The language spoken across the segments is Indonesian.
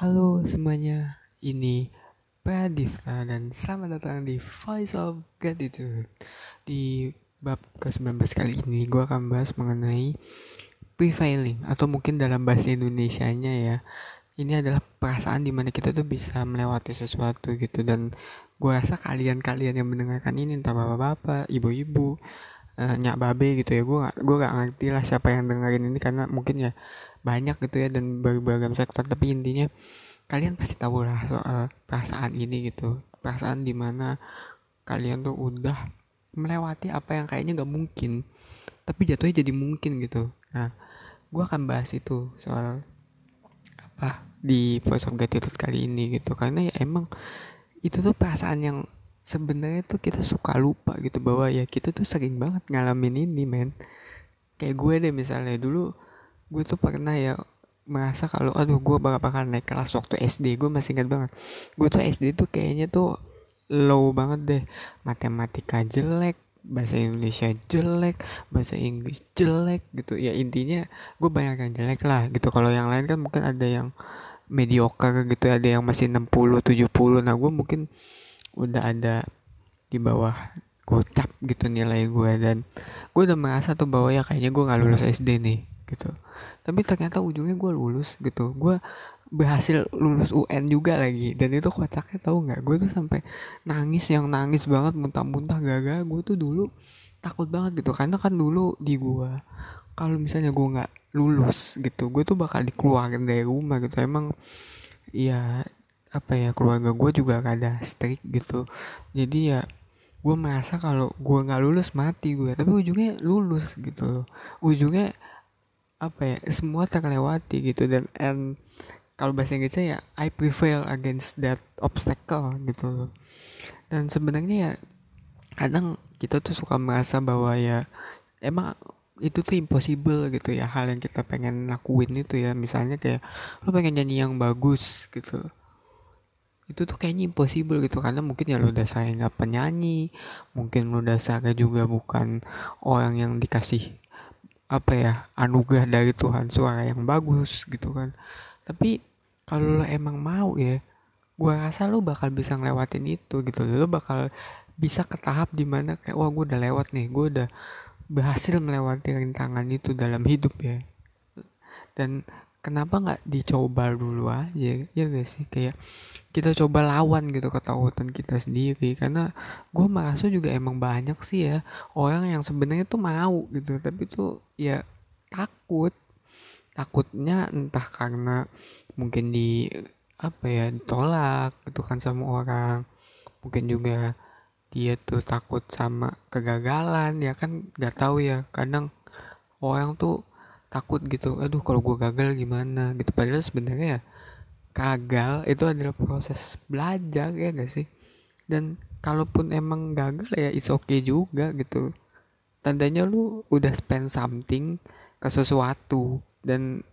Halo semuanya, ini Pradifta dan selamat datang di Voice of Gratitude. Di bab ke-19 kali ini gue akan bahas mengenai prevailing atau mungkin dalam bahasa Indonesia-nya ya. Ini adalah perasaan di mana kita tuh bisa melewati sesuatu gitu dan gue rasa kalian-kalian yang mendengarkan ini entah bapak-bapak, ibu-ibu, uh, nyak babe gitu ya. Gue gak gue gak ngerti lah siapa yang dengerin ini karena mungkin ya banyak gitu ya dan berbagai sektor. Tapi intinya kalian pasti tahu lah soal perasaan ini gitu. Perasaan di mana kalian tuh udah melewati apa yang kayaknya gak mungkin tapi jatuhnya jadi mungkin gitu. Nah gue akan bahas itu soal apa di voice of gratitude kali ini gitu. Karena ya emang itu tuh perasaan yang sebenarnya tuh kita suka lupa gitu bahwa ya kita tuh sering banget ngalamin ini men. Kayak gue deh misalnya dulu gue tuh pernah ya merasa kalau aduh gue bakal bakal naik kelas waktu SD gue masih ingat banget. Gue tuh SD tuh kayaknya tuh low banget deh. Matematika jelek bahasa Indonesia jelek bahasa Inggris jelek gitu. Ya intinya gue banyak yang jelek lah gitu. Kalau yang lain kan mungkin ada yang mediocre gitu ada yang masih 60 70 nah gue mungkin udah ada di bawah gocap gitu nilai gue dan gue udah merasa tuh bahwa ya kayaknya gue nggak lulus SD nih gitu. Tapi ternyata ujungnya gue lulus gitu. Gue berhasil lulus UN juga lagi dan itu kocaknya tahu nggak? Gue tuh sampai nangis yang nangis banget muntah-muntah gagal. Gue tuh dulu takut banget gitu karena kan dulu di gue kalau misalnya gue nggak lulus gitu gue tuh bakal dikeluarin dari rumah gitu. Emang ya apa ya keluarga gue juga ada strict gitu. Jadi ya gue merasa kalau gue nggak lulus mati gue tapi ujungnya lulus gitu loh. Ujungnya apa ya semua terlewati gitu dan and kalau bahasa Inggrisnya ya I prevail against that obstacle gitu loh. Dan sebenarnya ya kadang kita tuh suka merasa bahwa ya emang itu tuh impossible gitu ya hal yang kita pengen lakuin itu ya. Misalnya kayak lo pengen nyanyi yang bagus gitu itu tuh kayaknya impossible gitu karena mungkin ya lo saya nggak penyanyi mungkin lo dasarnya juga bukan orang yang dikasih apa ya anugerah dari Tuhan suara yang bagus gitu kan. Tapi kalau lo emang mau ya gue rasa lo bakal bisa ngelewatin itu gitu. Lo bakal bisa ke tahap di mana kayak wah gue udah lewat nih gue udah berhasil melewati rintangan itu dalam hidup ya. Dan kenapa nggak dicoba dulu aja? Ya gak sih? Kayak kita coba lawan gitu ketakutan kita sendiri. Karena gue merasa juga emang banyak sih ya orang yang sebenarnya tuh mau gitu. Tapi tuh ya takut. Takutnya entah karena mungkin di apa ya ditolak gitu kan sama orang. Mungkin juga dia tuh takut sama kegagalan. Ya kan nggak tahu ya kadang orang tuh takut gitu aduh kalau gue gagal gimana? Gitu. Padahal sebenarnya ya gagal itu adalah proses belajar ya gak sih? Dan kalaupun emang gagal ya it's okay juga gitu. Tandanya lu udah spend something ke sesuatu dan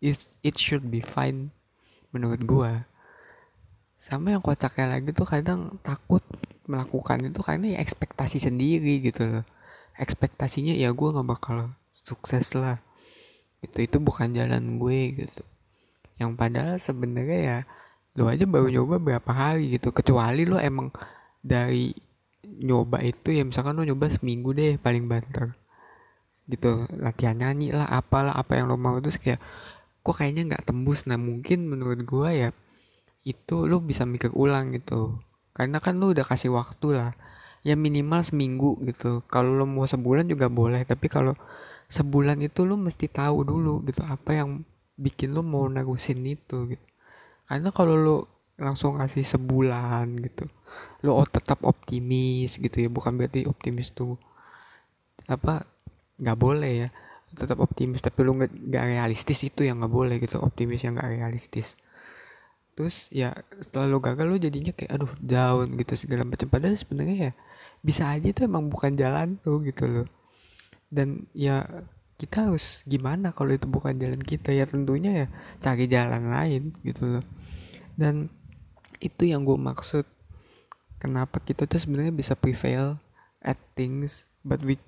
it, it should be fine menurut gua. Sama yang kocaknya lagi tuh kadang takut melakukan itu karena ya ekspektasi sendiri gitu loh. Ekspektasinya ya gue nggak bakal sukses lah itu itu bukan jalan gue gitu. Yang padahal sebenarnya ya lo aja baru nyoba berapa hari gitu. Kecuali lo emang dari nyoba itu ya misalkan lo nyoba seminggu deh paling banter. Gitu latihan nyanyi lah apalah apa yang lo mau. Terus kayak kok kayaknya nggak tembus. Nah mungkin menurut gue ya itu lo bisa mikir ulang gitu. Karena kan lo udah kasih waktu lah. Ya minimal seminggu gitu. Kalau lo mau sebulan juga boleh tapi kalau sebulan itu lo mesti tahu dulu gitu apa yang bikin lo mau nerusin itu gitu. Karena kalau lo langsung kasih sebulan gitu lo tetap optimis gitu ya bukan berarti optimis tuh apa nggak boleh ya tetap optimis tapi lo nggak realistis itu yang nggak boleh gitu optimis yang nggak realistis. Terus ya setelah lo gagal lo jadinya kayak aduh down gitu segala macam. Padahal sebenarnya ya bisa aja tuh emang bukan jalan tuh gitu loh dan ya kita harus gimana kalau itu bukan jalan kita? Ya tentunya ya cari jalan lain gitu loh. Dan itu yang gue maksud kenapa kita tuh sebenarnya bisa prevail at things but we,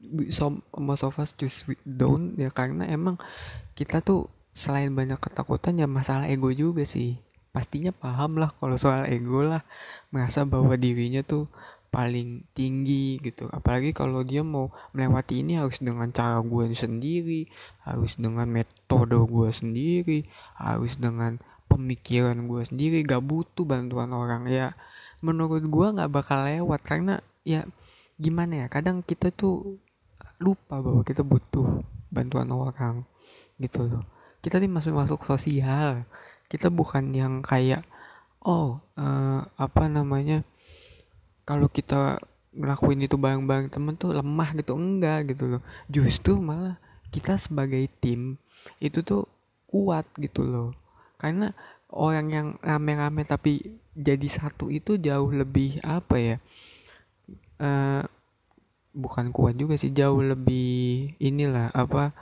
we some most of us just we don't ya karena emang kita tuh selain banyak ketakutan ya masalah ego juga sih. Pastinya paham lah kalau soal ego lah. Merasa bahwa dirinya tuh paling tinggi gitu. Apalagi kalau dia mau melewati ini harus dengan cara gue sendiri harus dengan metode gue sendiri harus dengan pemikiran gue sendiri. Gak butuh bantuan orang ya. Menurut gue nggak bakal lewat karena ya gimana ya kadang kita tuh lupa bahwa kita butuh bantuan orang gitu loh. Kita nih masuk masuk sosial. Kita bukan yang kayak oh uh, apa namanya kalau kita ngelakuin itu bareng-bareng temen tuh lemah gitu enggak gitu loh. Justru malah kita sebagai tim itu tuh kuat gitu loh. Karena orang yang rame-rame tapi jadi satu itu jauh lebih apa ya uh, bukan kuat juga sih jauh lebih inilah apa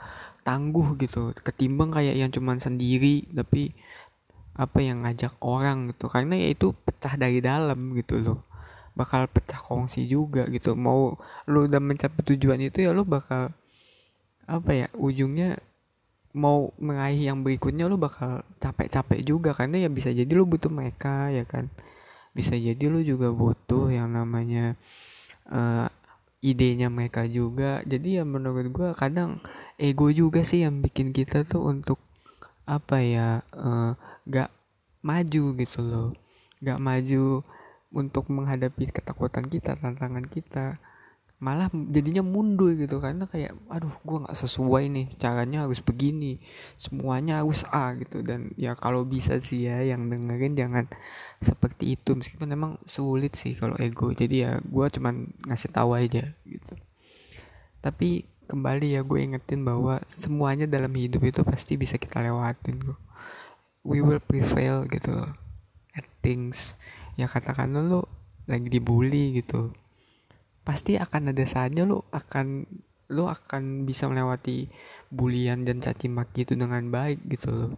tangguh gitu. Ketimbang kayak yang cuman sendiri tapi apa yang ngajak orang gitu. Karena ya itu pecah dari dalam gitu loh bakal pecah kongsi juga gitu. Mau lu udah mencapai tujuan itu ya lu bakal apa ya ujungnya mau meraih yang berikutnya lu bakal capek-capek juga. Karena ya bisa jadi lu butuh mereka ya kan. Bisa jadi lu juga butuh yang namanya uh, idenya mereka juga. Jadi ya menurut gue kadang ego juga sih yang bikin kita tuh untuk apa ya uh, gak maju gitu loh. Gak maju untuk menghadapi ketakutan kita tantangan kita malah jadinya mundur gitu. Karena kayak aduh gue nggak sesuai nih caranya harus begini semuanya harus A gitu. Dan ya kalau bisa sih ya yang dengerin jangan seperti itu. Meskipun memang sulit sih kalau ego. Jadi ya gue cuman ngasih tahu aja gitu. Tapi kembali ya gue ingetin bahwa semuanya dalam hidup itu pasti bisa kita lewatin kok. We will prevail gitu. At things ya katakanlah lo lagi dibully gitu. Pasti akan ada saatnya lo akan lo akan bisa melewati bulian dan caci maki itu dengan baik gitu loh.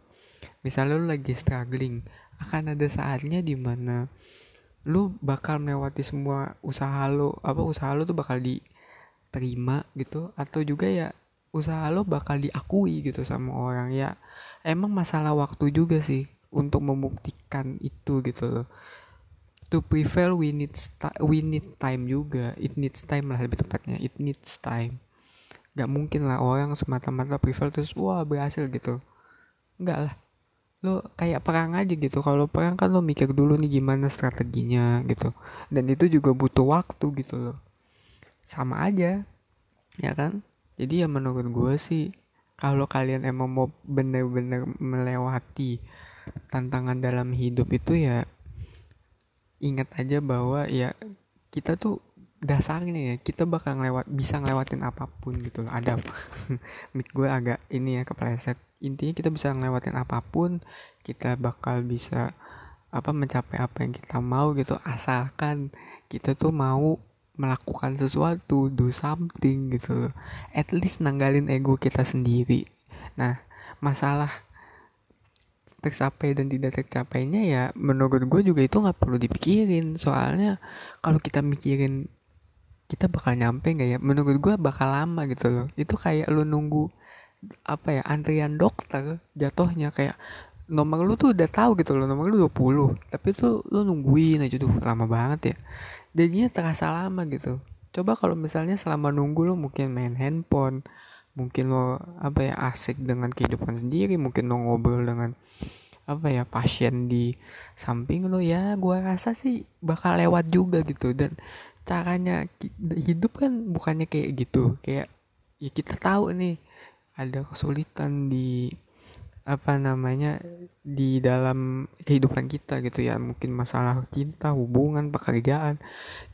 Misalnya lo lagi struggling akan ada saatnya di mana lo bakal melewati semua usaha lo apa usaha lo tuh bakal diterima gitu atau juga ya usaha lo bakal diakui gitu sama orang. Ya emang masalah waktu juga sih untuk membuktikan itu gitu loh to prevail we need we need time juga. It needs time lah lebih tepatnya. It needs time. Gak mungkin lah orang semata-mata prevail terus wah berhasil gitu. Enggak lah. Lo kayak perang aja gitu. Kalau perang kan lo mikir dulu nih gimana strateginya gitu. Dan itu juga butuh waktu gitu loh. Sama aja ya kan? Jadi ya menurut gue sih kalau kalian emang mau bener-bener melewati tantangan dalam hidup itu ya ingat aja bahwa ya kita tuh dasarnya ya kita bakal ngelewat bisa ngelewatin apa pun gitu loh. Ada mic gue agak ini ya kepleset. Intinya kita bisa ngelewatin apa pun kita bakal bisa apa mencapai apa yang kita mau gitu. Asalkan kita tuh mau melakukan sesuatu do something gitu loh. At least nanggalin ego kita sendiri. Nah masalah tercapai dan tidak tercapainya ya menurut gue juga itu nggak perlu dipikirin. Soalnya kalau kita mikirin kita bakal nyampe nggak ya? Menurut gue bakal lama gitu loh. Itu kayak lu nunggu apa ya antrian dokter jatuhnya. Kayak nomor lu tuh udah tahu gitu loh nomor lu 20 tapi tuh lu nungguin aja tuh lama banget ya. Jadinya terasa lama gitu. Coba kalau misalnya selama nunggu lu mungkin main handphone mungkin lo apa ya asik dengan kehidupan sendiri mungkin lo ngobrol dengan apa ya pasien di samping lo ya gua rasa sih bakal lewat juga gitu. Dan caranya hidup kan bukannya kayak gitu. Kayak ya kita tahu nih ada kesulitan di apa namanya di dalam kehidupan kita gitu ya. Mungkin masalah cinta hubungan pekerjaan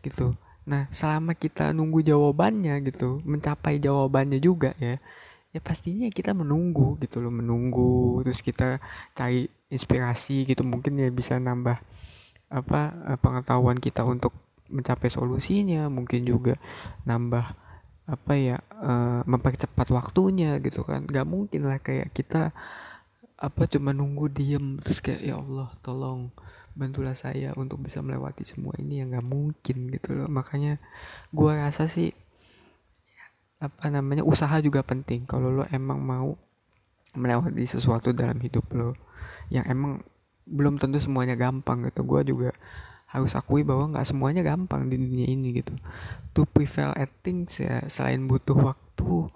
gitu Nah, selama kita nunggu jawabannya gitu, mencapai jawabannya juga ya, ya pastinya kita menunggu gitu loh, menunggu terus kita cari inspirasi gitu, mungkin ya bisa nambah apa eh, pengetahuan kita untuk mencapai solusinya, mungkin juga nambah apa ya uh, mempercepat waktunya gitu kan, gak mungkin lah kayak kita apa cuma nunggu diem terus kayak ya Allah tolong bantulah saya untuk bisa melewati semua ini yang nggak mungkin gitu loh. Makanya gue rasa sih apa namanya usaha juga penting. Kalau lo emang mau melewati sesuatu dalam hidup lo yang emang belum tentu semuanya gampang gitu. Gue juga harus akui bahwa nggak semuanya gampang di dunia ini gitu. To prevail at things ya selain butuh waktu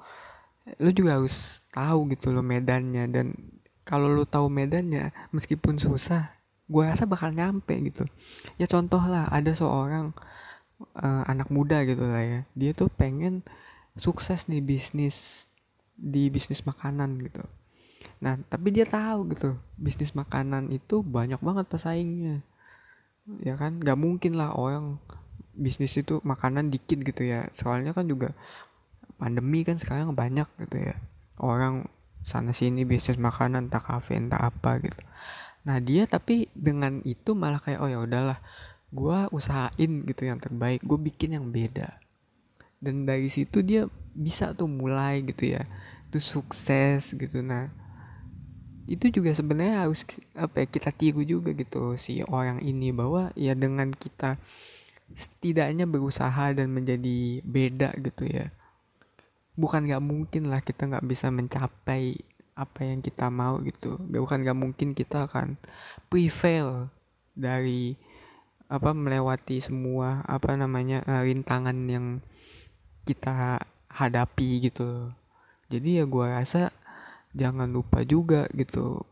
lo juga harus tahu gitu lo medannya. Dan kalau lo tahu medannya meskipun susah gue rasa bakal nyampe gitu. Ya contoh lah ada seorang uh, anak muda gitu lah ya. Dia tuh pengen sukses nih bisnis di bisnis makanan gitu. Nah tapi dia tahu gitu bisnis makanan itu banyak banget pesaingnya. Ya kan? Nggak mungkin lah orang bisnis itu makanan dikit gitu ya. Soalnya kan juga pandemi kan sekarang banyak gitu ya. Orang sana sini bisnis makanan tak kafe tak apa gitu nah dia tapi dengan itu malah kayak oh ya udahlah gue usahain gitu yang terbaik gue bikin yang beda. Dan dari situ dia bisa tuh mulai gitu ya itu sukses gitu. Nah itu juga sebenarnya harus apa ya kita tiru juga gitu si orang ini bahwa ya dengan kita setidaknya berusaha dan menjadi beda gitu ya bukan nggak mungkin lah kita nggak bisa mencapai apa yang kita mau gitu. Bukan gak mungkin kita akan prevail dari apa melewati semua apa namanya uh, rintangan yang kita hadapi gitu. Jadi ya gue rasa jangan lupa juga gitu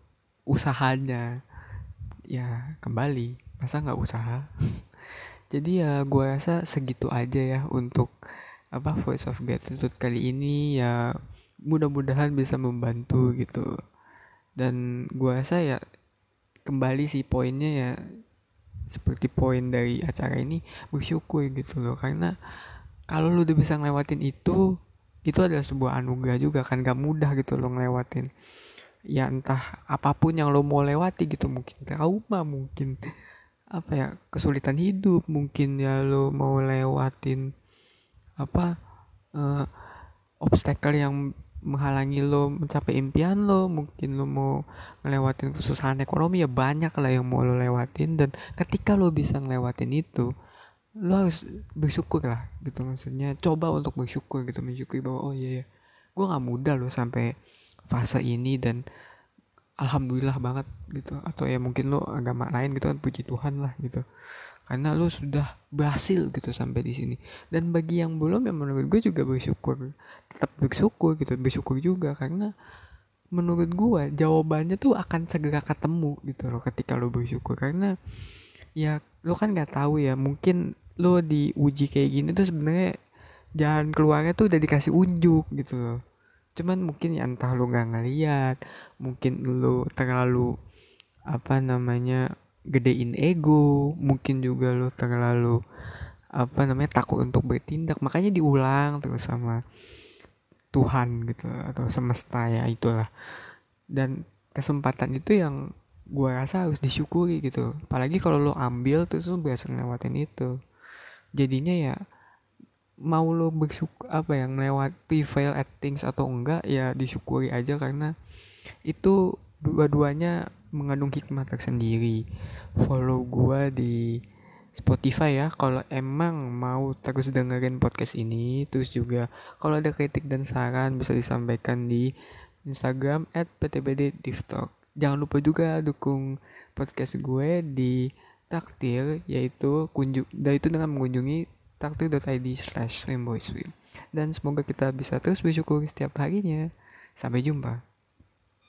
usahanya. Ya kembali. Masa nggak usaha? Jadi ya gue rasa segitu aja ya untuk apa voice of gratitude kali ini. Ya mudah-mudahan bisa membantu gitu. Dan gua rasa ya kembali sih poinnya ya seperti poin dari acara ini bersyukur gitu loh. Karena kalau lu udah bisa ngelewatin itu itu adalah sebuah anugerah juga kan. Gak mudah gitu lo ngelewatin. Ya entah apa pun yang lo mau lewati gitu mungkin trauma mungkin apa ya kesulitan hidup mungkin ya lo mau lewatin apa uh, obstacle yang menghalangi lo mencapai impian lo mungkin lo mau ngelewatin kesusahan ekonomi ya banyak lah yang mau lo lewatin. Dan ketika lo bisa ngelewatin itu lo harus bersyukur lah gitu maksudnya. Coba untuk bersyukur gitu mensyukuri bahwa oh iya ya gue nggak mudah lo sampai fase ini dan alhamdulillah banget gitu. Atau ya mungkin lo agama lain gitu kan puji Tuhan lah gitu karena lo sudah berhasil gitu sampai di sini. Dan bagi yang belum ya menurut gue juga bersyukur. Tetap bersyukur gitu bersyukur juga. Karena menurut gue jawabannya tuh akan segera ketemu gitu loh ketika lo bersyukur. Karena ya lo kan nggak tahu ya mungkin lo diuji kayak gini tuh sebenarnya jalan keluarnya tuh udah dikasih unjuk gitu loh. Cuman mungkin ya entah lo nggak ngeliat mungkin lo terlalu apa namanya gedein ego mungkin juga lo terlalu apa namanya takut untuk bertindak. Makanya diulang terus sama Tuhan gitu atau semesta ya itulah. Dan kesempatan itu yang gue rasa harus disyukuri gitu. Apalagi kalau lo ambil terus lo biasa ngelewatin itu. Jadinya ya mau lo bersyukur apa yang lewat prevail at things atau enggak ya disyukuri aja. Karena itu dua-duanya mengandung hikmah tersendiri. Follow gua di Spotify ya kalau emang mau terus dengerin podcast ini. Terus juga kalau ada kritik dan saran bisa disampaikan di Instagram at ptbddiftalk jangan lupa juga dukung podcast gue di taktir yaitu kunjung dan itu dengan mengunjungi taktir.id slash dan semoga kita bisa terus bersyukur setiap harinya. Sampai jumpa